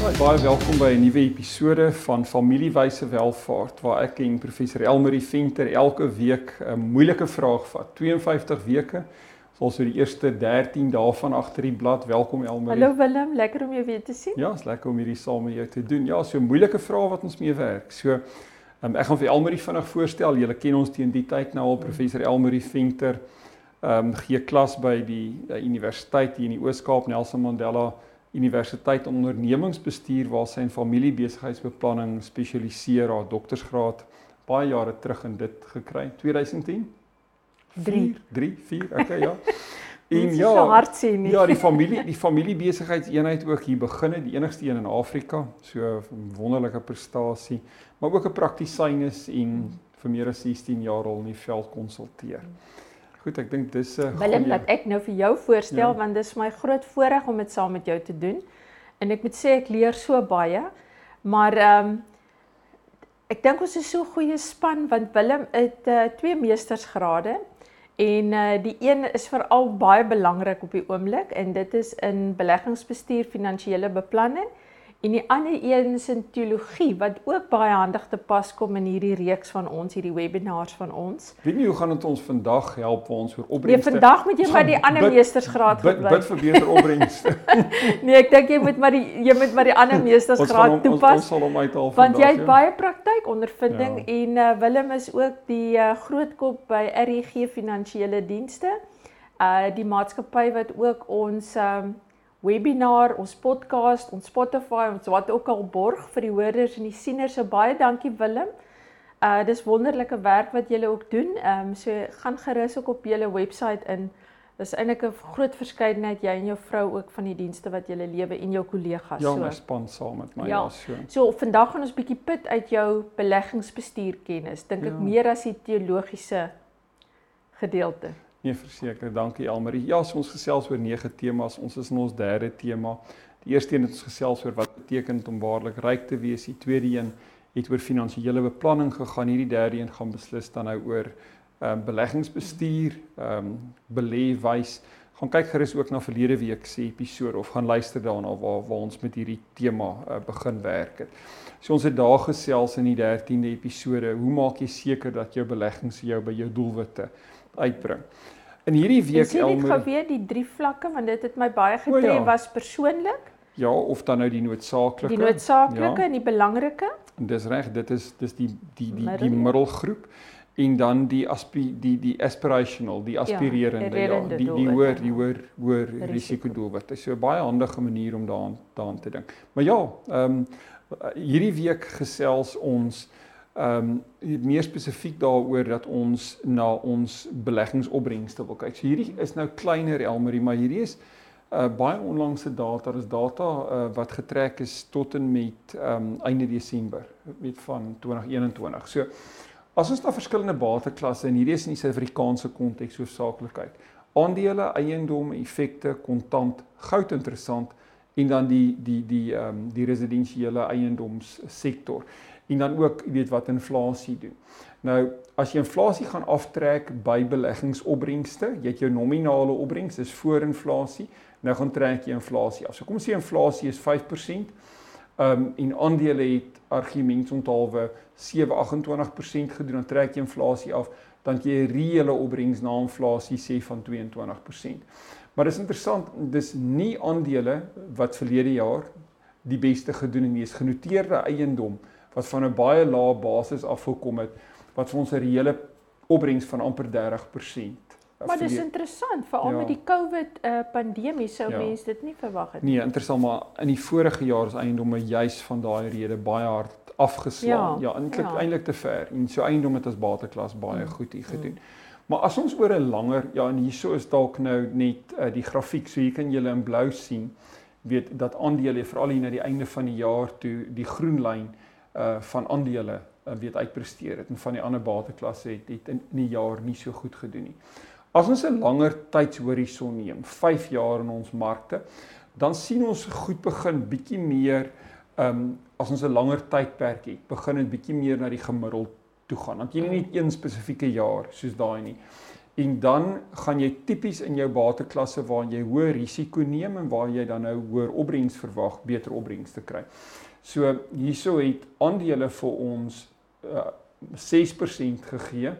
Baie baie welkom by 'n nuwe episode van Familiewyse Welvaart waar ek en professor Elmarie Venter elke week 'n moeilike vraag vat. 52 weke. Ons so die eerste 13 dae van agter die blad. Welkom Elmarie. Hallo Willem, lekker om jou weer te sien. Ja, is lekker om hierdie saam met jou te doen. Ja, so 'n moeilike vraag wat ons mee werk. So um, ek gaan vir Elmarie vinnig voorstel. Julle ken ons teen die tyd nou al professor Elmarie Venter. Ehm um, gee klas by die uh, universiteit hier in die Oos-Kaap Nelson Mandela Universiteit Ondernemingsbestuur waar sy in familiebesigheidsbeplanning spesialiseer, haar doktorsgraad baie jare terug in dit gekry. 2010? 3 3 4, okay ja. En ja, so hartseer nie. Ja, die familie die familiebesigheidseenheid ook hier begin het, die enigste een in Afrika. So wonderlike prestasie, maar ook 'n praktisyn is en vir meer as 16 jaar al in die veld konsulteer. Hmm. Goed, ek dink dis 'n uh, Willem dat ek nou vir jou voorstel ja. want dis my groot voorreg om dit saam met jou te doen. En ek moet sê ek leer so baie. Maar ehm um, ek dink ons is so goeie span want Willem het uh, twee meestersgrade en uh, die een is veral baie belangrik op die oomblik en dit is in beleggingsbestuur, finansiële beplanning En die ander een is in teologie wat ook baie handig te pas kom in hierdie reeks van ons, hierdie webinars van ons. Weet nie hoe gaan dit ons vandag help waar ons oor opbrengste. Nee, vandag moet jy maar die ander bid, meestersgraad gebruik. Bid, bid vir beter opbrengste. nee, ek dink jy moet maar die jy moet maar die ander meestersgraad ons toepas. Ons, ons sal hom uithaal vandag. Want jy het ja. baie praktyk ondervinding ja. en uh, Willem is ook die uh, groot kop by REG Finansiële Dienste. Uh die maatskappy wat ook ons um, webinar, ons podcast, ons Spotify, ons wat ook al borg vir die hoorders en die sieners. So baie dankie Willem. Uh dis wonderlike werk wat julle ook doen. Ehm um, so gaan gerus ook op julle webwerf in. Dis eintlik 'n groot verskeidenheid jy en jou vrou ook van die dienste wat julle lewe en jou kollegas ja, so. Ja, my span saam met my ja, ja so. So vandag gaan ons bietjie put uit jou beleggingsbestuur kennis. Dink ek ja. meer as die teologiese gedeelte. Nee, verseker. Dankie Elmarie. Ja, so ons gesels oor nege temas. Ons is in ons derde tema. Die eerste een het ons gesels oor wat beteken om waarlik ryk te wees. Die tweede een het oor finansiële beplanning gegaan. Hierdie derde een gaan beslis dan nou oor ehm um, beleggingsbestuur, ehm um, belê wys. Gaan kyk gerus ook na verlede week se episode of gaan luister daarna waar waar ons met hierdie tema uh, begin werk het. So ons het daar gesels in die 13de episode. Hoe maak jy seker dat jou beleggings jou by jou doelwitte uitbring. In hierdie week Elmer Ek het geweet die drie vlakke want dit het my baie getref ja. was persoonlik. Ja, of dan nou die noodsaaklike. Die noodsaaklike ja. en die belangrike. En dis reg, dit is dis die die die die middelgroep en dan die aspi die die aspirational, die ja, aspirerende ja, ja die die hoër die hoër hoër risiko doelwitte. So 'n baie handige manier om daaraan daaraan te dink. Maar ja, ehm um, hierdie week gesels ons ehm um, meer spesifiek daaroor dat ons na ons beleggingsopbrengste wil kyk. So hierdie is nou kleiner Elmarie, maar hierdie is uh baie onlangse data. Dit is data uh wat getrek is tot en met ehm um, einde Desember, weet van 2021. So as ons na verskillende bateklasse en hierdie is in die Suid-Afrikaanse konteks hoofsaaklik kyk. Aandele, eiendom, effekte, kontant, goud interessant en dan die die die ehm um, die residensiële eiendomssektor en dan ook weet wat inflasie doen. Nou as jy inflasie gaan aftrek by beleggingsopbrengste, jy het jou nominale opbrengs is voor inflasie, nou gaan trek jy inflasie af. So kom ons sê inflasie is 5%. Ehm um, en aandele het argumente onthaalwe 7.28% gedoen, dan trek jy inflasie af, dan jy reële opbrengs na inflasie sê van 22%. Maar dis interessant, dis nie aandele wat verlede jaar die beste gedoen het nie, is genoteerde eiendom wat van 'n baie lae basis af gekom het wat vir ons 'n reële opbrengs van amper 30%. Maar dis interessant, veral ja. met die COVID uh, pandemie sou ja. mense dit nie verwag het nie. Nee, interessant, maar in die vorige jaar is eiendomme juis van daai rede baie hard afgeslaan. Ja, ja eintlik ja. eintlik te ver. En so eiendomme het as bateklas baie mm. goed hier gedoen. Mm. Maar as ons oor 'n langer ja, en hierso is dalk nou net uh, die grafiek, so hier kan julle in blou sien, weet dat aandele veral hier na die einde van die jaar toe die groen lyn uh van aandele uh, weet uitpresteer het en van die ander bateklasse het het in, in die jaar nie so goed gedoen nie. As ons 'n langer tydshorison neem, 5 jaar in ons markte, dan sien ons goed begin bietjie meer um, as ons 'n langer tydperk het, begin dit bietjie meer na die gemiddeld toe gaan. Dan jy nie net een spesifieke jaar soos daai nie. En dan gaan jy tipies in jou bateklasse waar jy hoë risiko neem en waar jy dan nou hoër opbrengs verwag, beter opbrengs te kry. So hierso het aandele vir ons uh, 6% gegee.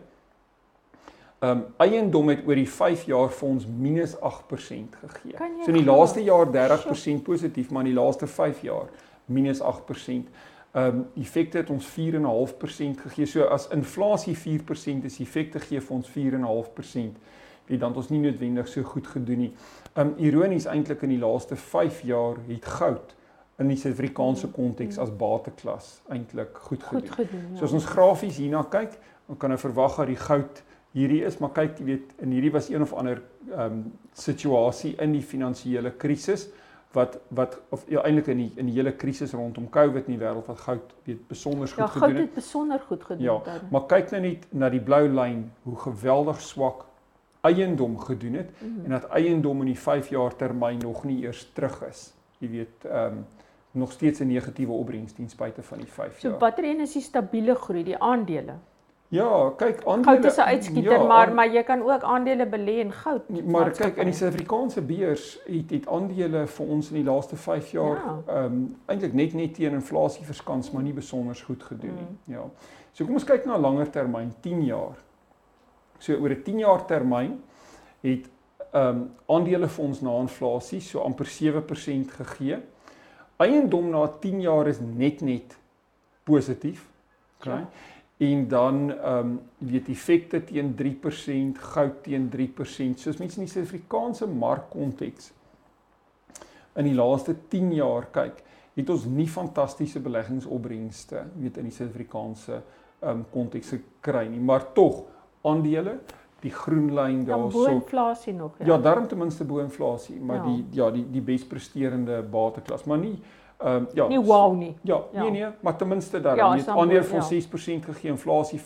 Um eiendom het oor die 5 jaar vir ons minus 8% gegee. So in die laaste jaar 30% positief, maar in die laaste 5 jaar minus 8%. Ehm um, effekte het ons 4.5% gegee. So as inflasie 4% is, effekte gee vir ons 4.5%. Wie dan ons nie noodwendig so goed gedoen nie. Ehm um, ironies eintlik in die laaste 5 jaar het goud in die Suid-Afrikaanse konteks as bateklas eintlik goed gedoen. Goed gedoen. Ja. So as ons grafies hierna kyk, dan kan jy verwag dat die goud hierdie is, maar kyk, jy weet, in hierdie was een of ander ehm um, situasie in die finansiële krisis wat wat of ja eintlik in die in die hele krisis rondom Covid in die wêreld wat goud weet besonder goed ja, gedoen het. Ja, goud het besonder goed gedoen. Ja, dan. maar kyk nou net na die blou lyn hoe geweldig swak eiendom gedoen het mm -hmm. en dat eiendom in die 5 jaar termyn nog nie eers terug is. Jy weet, ehm um, nog steeds 'n negatiewe opbrengs ten spyte van die 5 jaar. So watter een is die stabiele groei, die aandele? Ja, kyk aandele. Goud is 'n uitskieter, ja, maar maar jy kan ook aandele belê in goud. Maar kyk in die Suid-Afrikaanse beurs het het aandele vir ons in die laaste 5 jaar ja. ehm ja. um, eintlik net net teen inflasie verskans, maar nie besonder goed gedoen nie. Mm. Ja. So kom ons kyk na langer termyn, 10 jaar. So oor 'n 10 jaar termyn het ehm um, aandele vir ons na inflasie so amper 7% gegee. Eiendom na 10 jaar is net net positief. Okay. Ja en dan ehm um, weet effekte teen 3%, goud teen 3%. Soos mense in die Suid-Afrikaanse markkonteks in die laaste 10 jaar kyk, het ons nie fantastiese beleggingsopbrengste weet in die Suid-Afrikaanse ehm um, konteks gekry nie, maar tog aandele die groen lyn daarso. Ja, bo inflasie nog. Ja, ja daarom ten minste bo inflasie, maar ja. die ja, die die bespresterende bateklas, maar nie Ehm um, ja. Nie wow nie. Ja, ja, nee nee, maar ten minste daar ja, het ander van ja. 6% gegee, inflasie 5%.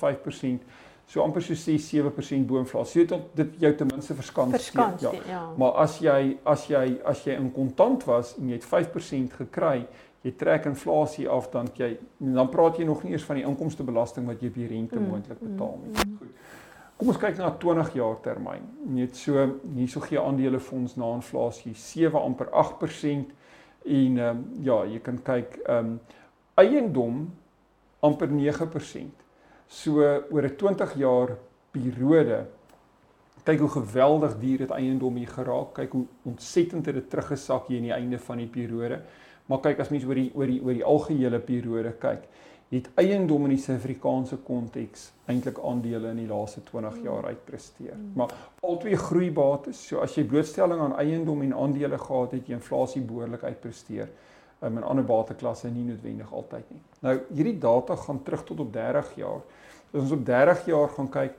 So amper so 6 7% bo inflasie. So dit dit jou ten minste verskans. Verskans, ja. ja. Maar as jy as jy as jy in kontant was en jy het 5% gekry, jy trek inflasie af dan jy dan praat jy nog nie eers van die inkomstebelasting wat jy op die rente mm, moontlik betaal nie. Mm, mm. Goed. Kom ons kyk na 20 jaar termyn. Net so hierso gee aandele fonds na inflasie 7 amper 8% En ehm um, ja, jy kan kyk ehm um, eiendom amper 9%. So oor 'n 20 jaar periode kyk hoe geweldig duur dit eiendom hier geraak. Kyk hoe ontsettend dit teruggesak hier aan die einde van die periode. Maar kyk as mens oor die oor die oor die algehele periode kyk, het eiendom in die Suid-Afrikaanse konteks eintlik aandele in die laaste 20 jaar uitpresteer. Mm. Maar albei groeibates, so as jy blootstelling aan eiendom en aandele gehad het, jy inflasie behoorlik uitpresteer. Um, in ander bateklasse nie noodwendig altyd nie. Nou hierdie data gaan terug tot op 30 jaar. As ons op 30 jaar gaan kyk,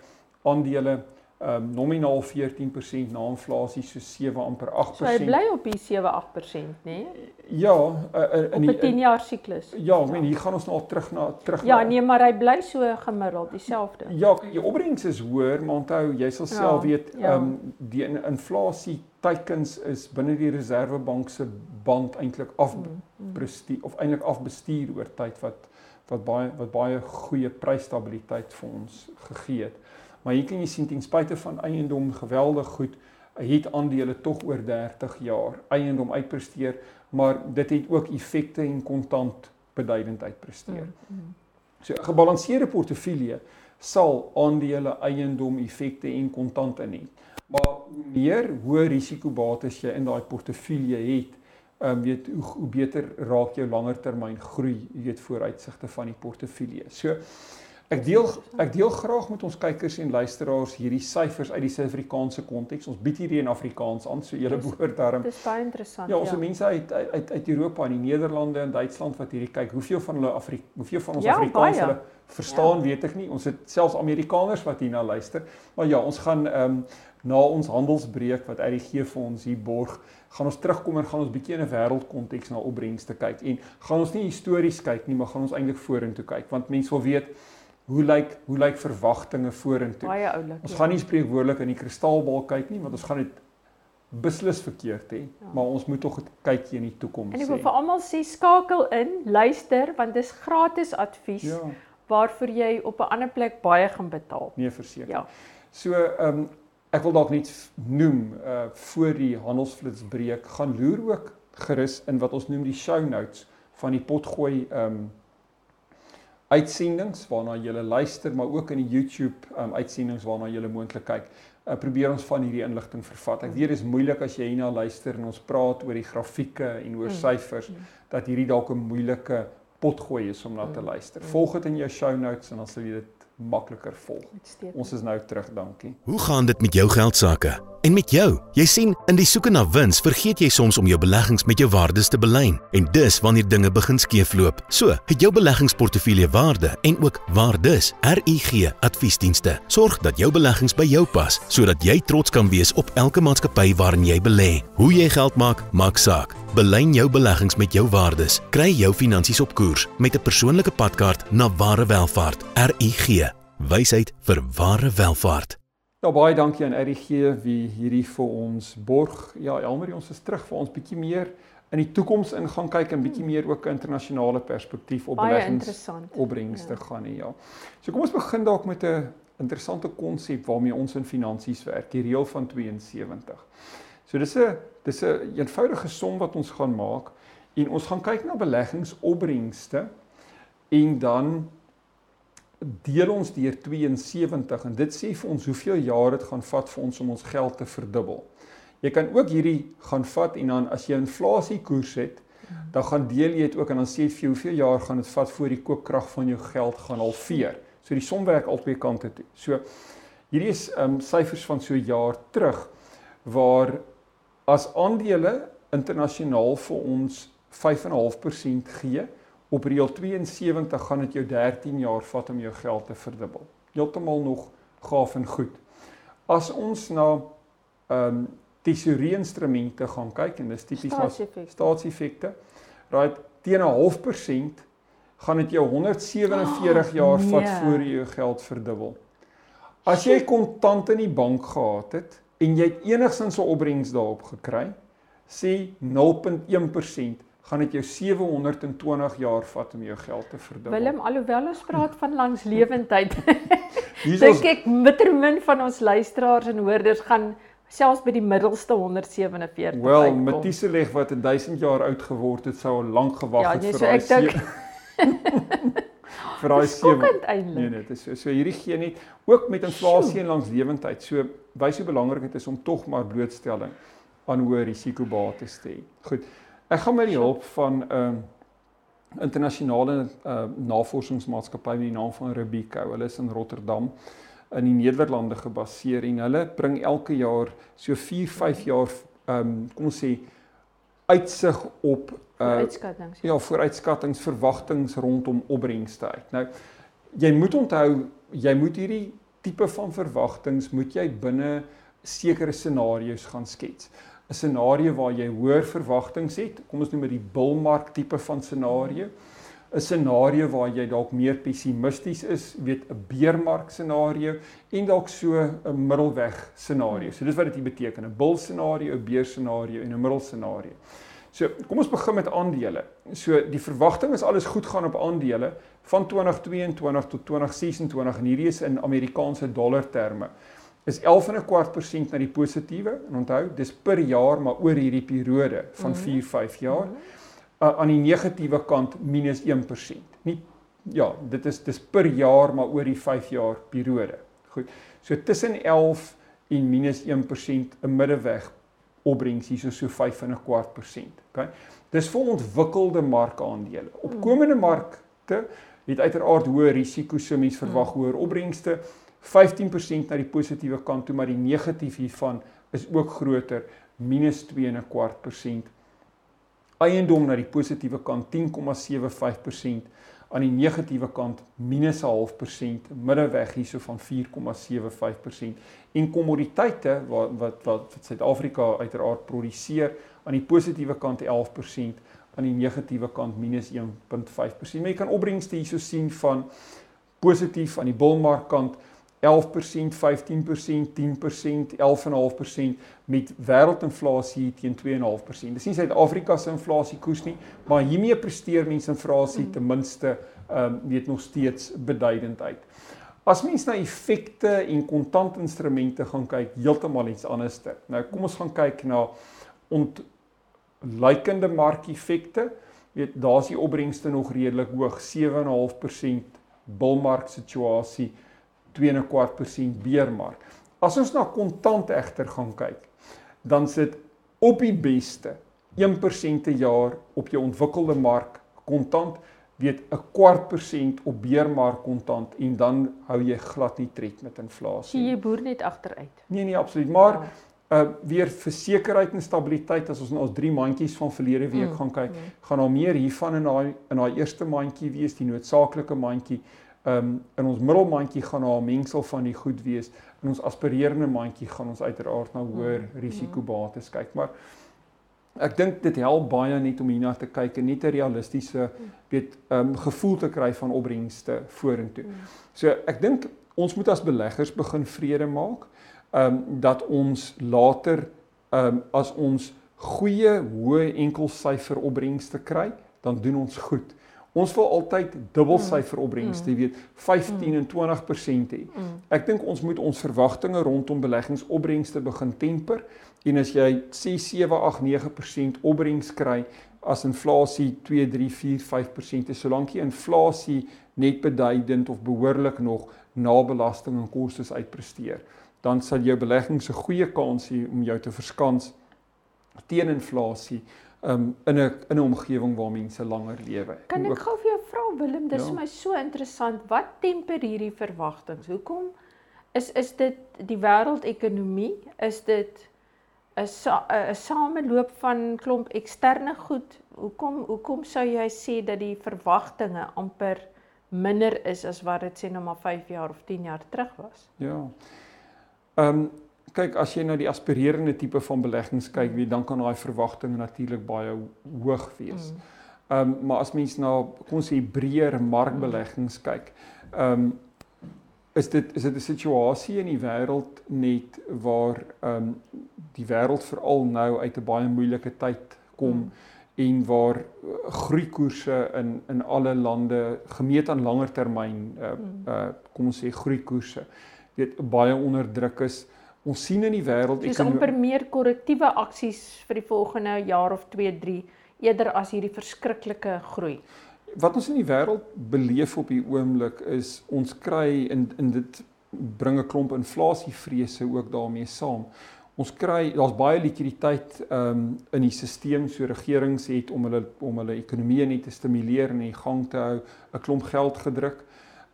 aandele um, nominaal 14% na inflasie so 7 amper 8%. So hy bly op die 7 8%, né? Nee? Ja, uh, uh, in die 10 jaar siklus. Ja, ek meen hier gaan ons nou al terug na terug Ja, na, nee, maar hy bly so gemiddeld dieselfde. Ja, die opbrengs is hoër, maar onthou, jy sal ja, self weet, ehm ja. um, die inflasie teikens is binne die Reserwebank se band eintlik afbestuur mm, mm. of eintlik afbestuur oor tyd wat wat baie wat baie goeie prysstabiliteit vir ons gegee het. Maar hier kan jy sien ten spyte van eiendom geweldig goed het aandele tog oor 30 jaar eiendom uitpresteer, maar dit het ook effekte en kontant beduidend uitpresteer. Mm, mm. So 'n gebalanseerde portefeulje sal aandele, eiendom, effekte en kontant in hê. Maar hoe meer hoë risikobates jy in daai portefeulje het, ehm um, weet hoe, hoe beter raak jou langer termyn groei, jy weet vooruitsigte van die portefeulje. So Ek deel ek deel graag met ons kykers en luisteraars hierdie syfers uit die Suid-Afrikaanse konteks. Ons bied hierdie in Afrikaans aan, so julle behoort daarom. Dis baie interessant. Ja, ons ja. mense uit uit uit Europa en die Nederlande en Duitsland wat hierdie kyk, hoeveel van hulle Afri hoeveel van ons ja, Afrikaans hulle verstaan, ja. weet ek nie. Ons het selfs Amerikaners wat hierna luister. Maar ja, ons gaan ehm um, na ons handelsbreek wat uit die gee vir ons hier borg, gaan ons terugkom en gaan ons bietjie in 'n wêreldkonteks na opbrengste kyk en gaan ons nie histories kyk nie, maar gaan ons eintlik vorentoe kyk want mense wil weet hoe lyk hoe lyk verwagtinge vorentoe? Baie oulik. Ons ja. gaan nie spreekwoordelik in die kristalbal kyk nie, want ons gaan dit beslis verkeerd hê, ja. maar ons moet tog 'n kykie in die toekoms. En ek wil vir almal sê skakel in, luister want dis gratis advies. Ja. Waarvoor jy op 'n ander plek baie gaan betaal. Nee, verseker. Ja. So, ehm um, ek wil dalk net noem uh voor die handelsflits breek, gaan loer ook gerus in wat ons noem die show notes van die potgooi ehm um, uitsendings waarna jy luister, maar ook in die YouTube um, uitsendings waarna jy moontlik kyk uh, probeer ons van hierdie inligting vervat. Ek weet dit is moeilik as jy hierna luister en ons praat oor die grafieke en oor mm. syfers mm. dat hierdie dalk 'n moeilike potgooi is om na te mm. luister. Volg dit in jou show notes en dan sal jy dit makliker volg. Ons is nou terug, dankie. Hoe gaan dit met jou geld sake? En met jou? Jy sien, in die soeke na wins, vergeet jy soms om jou beleggings met jou waardes te belyn. En dis wanneer dinge begin skeefloop. So, het jou beleggingsportefeulje waarde en ook waardes. RUG Adviesdienste sorg dat jou beleggings by jou pas, sodat jy trots kan wees op elke maatskappy waarin jy belê. Hoe jy geld maak, maak saak. Belyn jou beleggings met jou waardes. Kry jou finansies op koers met 'n persoonlike padkaart na ware welvaart. RUG Wysheid vir ware welvaart. Ja baie dankie aan RGG wie hierdie vir ons borg. Ja, Elmarie, ons is terug vir ons bietjie meer in die toekoms in gaan kyk en bietjie meer ook 'n internasionale perspektief op beleggings opbrengste ja. gaan hê, ja. So kom ons begin dalk met 'n interessante konsep waarmee ons in finansies werk, die reël van 72. So dis 'n dis 'n een eenvoudige som wat ons gaan maak en ons gaan kyk na beleggingsopbrengste en dan deel ons deur 72 en dit sê vir ons hoeveel jaar dit gaan vat vir ons om ons geld te verdubbel. Jy kan ook hierdie gaan vat en dan as jy inflasie koers het, dan gaan deel jy dit ook en dan sê jy hoeveel jaar gaan dit vat voor die koopkrag van jou geld gaan halveer. So die som werk albei kante toe. So hierdie is ehm um, syfers van so 'n jaar terug waar as aandele internasionaal vir ons 5.5% gee op reël 72 gaan dit jou 13 jaar vat om jou geld te verdubbel. Heeltemal nog gaaf en goed. As ons na ehm um, tesorie instrumente gaan kyk en dis tipies as staatseffekte. Right, teen 'n half persent gaan dit jou 147 oh, jaar vat nee. voor jy jou geld verdubbel. As jy kontant in die bank gehad het en jy het enigsins 'n opbrengs daarop gekry, sê 0.1% gaan dit jou 720 jaar vat om jou geld te verdubbel. Willem, alhoewel ons praat van langslewendheid, dink ek bittermin van ons luisteraars en hoorders gaan selfs by die middelste 147 uitkom. Wel, Methuselah wat 1000 jaar oud geword het, sou lank gewag ja, het nee, vir daai. Ja, so ek dink vir daai sewe. Nee, nee, dit is so. So hierdie gee net ook met inflasie en langslewendheid. So wys hoe belangrik dit is om tog maar blootstelling aan hoë risikobates te hê. Goed. Ek gaan met die hulp van 'n uh, internasionale uh, navorsingsmaatskappy met die naam van Rubico. Hulle is in Rotterdam in die Nederlande gebaseer en hulle bring elke jaar so 4, 5 jaar ehm um, kom ons sê uitsig op uh uitskattings. Ja, vooruitskattings, verwagtinge rondom opbrengste uit. Nou jy moet onthou jy moet hierdie tipe van verwagtinge moet jy binne sekere scenario's gaan skets. 'n scenario waar jy hoër verwagtinge het. Kom ons noem dit die bullmark tipe van scenario. 'n Scenario waar jy dalk meer pessimisties is, weet 'n beermark scenario en dalk so 'n middelweg scenario. So dis wat dit beteken, 'n bull scenario, 'n beer scenario en 'n middel scenario. So, kom ons begin met aandele. So die verwagting is alles goed gaan op aandele van 2022 tot 2026 en hierdie is in Amerikaanse dollar terme is 11 en 'n kwart persent na die positiewe en onthou dis per jaar maar oor hierdie periode van mm -hmm. 4 5 jaar. Mm -hmm. Uh, aan die negatiewe kant minus 1%. Nie ja, dit is dis per jaar maar oor die 5 jaar periode. Goed. So tussen 11 en minus 1% 'n middeweg opbrengs hier so so 5 en 'n kwart persent. Okay. Dis vir ontwikkelde markaandele. Opkomende markte het uiteraard hoë risiko's, so mense verwag mm. hoër opbrengste. 15% na die positiewe kant toe, maar die negatief hiervan is ook groter, minus 2.25%. Eiendom na die positiewe kant 10.75%, aan die negatiewe kant minus 0.5%, middeweg hierso van 4.75%. En kommoditeite wat wat wat Suid-Afrika uiteraard produseer, aan die positiewe kant 11%, aan die negatiewe kant minus 1.5%. Maar jy kan opbrengste hierso sien van positief aan die bullmarkkant 11%, 15%, 10%, 11.5% met wêreldinflasie teen 2.5%. Dis nie Suid-Afrika se inflasiekoers nie, maar hiermee presteer mense inflasie ten minste ehm um, weet nog steeds beduidend uit. As mens na effekte en kontantinstrumente gaan kyk, heeltemal iets anderste. Nou kom ons gaan kyk na ontlikeende markeffekte. Weet, daar's die opbrengste nog redelik hoog, 7.5% bullmark situasie 2.25% beermark. As ons na kontant egter gaan kyk, dan sit op die beste 1% per jaar op jou ontwikkelde mark kontant weet 'n kwart persent op beermark kontant en dan hou jy glad nie tred met inflasie. Jy boer net agteruit. Nee nee absoluut, maar uh weer versekerheid en stabiliteit as ons na ons drie mandjies van verlede week mm, gaan kyk, mm. gaan daar meer hiervan in daai in daai eerste mandjie wees, die noodsaaklike mandjie. Um in ons middelmandjie gaan daar 'n mengsel van die goed wees. In ons aspirerende mandjie gaan ons uiteraard na hoër mm, risikobates kyk, maar ek dink dit help baie net om hierna te kyk en net 'n realistiese weet um gevoel te kry van opbrengste vorentoe. So ek dink ons moet as beleggers begin vrede maak um dat ons later um as ons goeie hoë enkelsyfer opbrengste kry, dan doen ons goed. Ons wil altyd dubbelsyfer opbrengste, jy weet, 15 en 20% hê. Ek dink ons moet ons verwagtinge rondom beleggingsopbrengste begin temper en as jy 6 7 8 9% opbrengs kry as inflasie 2 3 4 5% is, solank die inflasie net beduidend of behoorlik nog na belasting en kostes uitpresteer, dan sal jou beleggings 'n goeie kans hê om jou te verskans teen inflasie um, in 'n in 'n omgewing waar mense langer lewe. Kan ek gou vir jou vra Willem, dis ja. vir my so interessant. Wat temper hierdie verwagtinge? Hoekom is is dit die wêreldekonomie? Is dit 'n 'n sameloop van klomp eksterne goed? Hoekom hoekom sou jy sê dat die verwagtinge amper minder is as wat dit sê nou maar 5 jaar of 10 jaar terug was? Ja. Ehm um, kyk as jy na die aspirerende tipe van beleggings kyk, wie dan kan daai verwagtinge natuurlik baie hoog wees. Mm. Ehm um, maar as mens na kom ons sê breër markbeleggings kyk, ehm um, is dit is dit 'n situasie in die wêreld net waar ehm um, die wêreld veral nou uit 'n baie moeilike tyd kom mm. en waar uh, groeikoerse in in alle lande gemeet aan langer termyn uh, uh kom ons sê groeikoerse weet baie onder druk is. Ons sien in die wêreld ek kan amper meer korrektiewe aksies vir die volgende jaar of 2, 3 eerder as hierdie verskriklike groei. Wat ons in die wêreld beleef op die oomblik is ons kry in in dit bring 'n klomp inflasievrese ook daarmee saam. Ons kry daar's baie likwiditeit um, in die stelsel so regerings het om hulle om hulle ekonomie net te stimuleer en in gang te hou 'n klomp geld gedruk.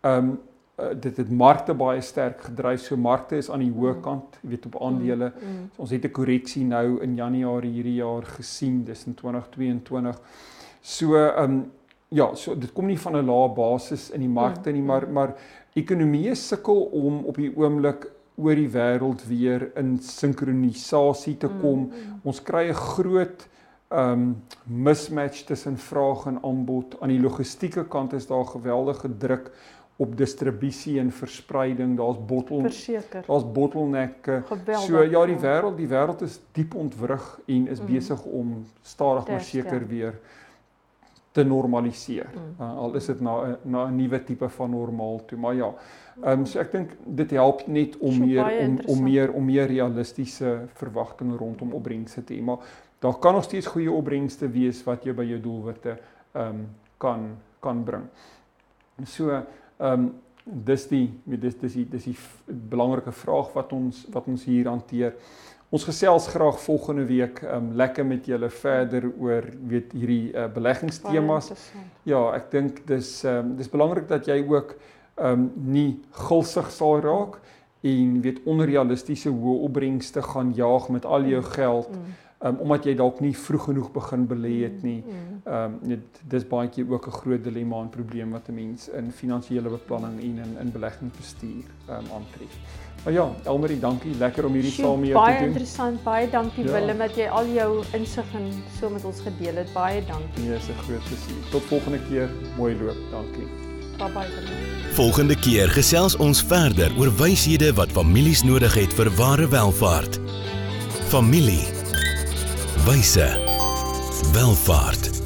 Um, uh, dit het markte baie sterk gedryf. So markte is aan die hoë mm. kant, jy weet op aandele. Mm, mm. So ons het 'n korreksie nou in Januarie hierdie jaar gesien, dis in 2022. So ehm um, ja, so dit kom nie van 'n lae basis in die markte nie, maar maar ekonomieë sukkel om op die oomblik oor die wêreld weer in sinkronisasie te kom. Mm, mm. Ons kry 'n groot um, mismatch tussen vraag en aanbod. Aan die logistieke kant is daar geweldige druk op distribusie en verspreiding. Daar's bottel Daar's bottlenecke. So ja, die wêreld, die wêreld is diep ontwrig en is mm. besig om stadig maar seker weer te normaliseer. Mm. Uh, al is dit na na 'n nuwe tipe van normaal toe, maar ja. Ehm um, so ek dink dit help net om so meer om om meer om meer realistiese verwagtinge rondom opbrengste te hê, maar daar kan nog steeds goeie opbrengste wees wat jou by jou doelwitte ehm um, kan kan bring. So Ehm um, dis die dis dis die dis die belangrike vraag wat ons wat ons hier hanteer. Ons gesels graag volgende week um, lekker met julle verder oor weet hierdie uh, beleggingstemas. Ja, ek dink dis um, dis belangrik dat jy ook um, nie gulsig sal raak en weet onrealistiese hoë opbrengste gaan jaag met al jou mm. geld. Mm um, omdat jy dalk nie vroeg genoeg begin belê het nie. Mm, mm. Ehm um, dit dis baie keer ook 'n groot dilemma en probleem wat 'n mens in finansiële beplanning en in in beleggingsbestuur ehm um, aantref. Maar ja, Elmarie, dankie. Lekker om hierdie saam mee te doen. Baie interessant. Baie dankie ja. Willem dat jy al jou insig en so met ons gedeel het. Baie dankie. Nee, is 'n groot plesier. Tot volgende keer. Mooi loop. Dankie. Bye bye. Volgende keer gesels ons verder oor wyshede wat families nodig het vir ware welfaart. Familie. Wyse. Welvaart.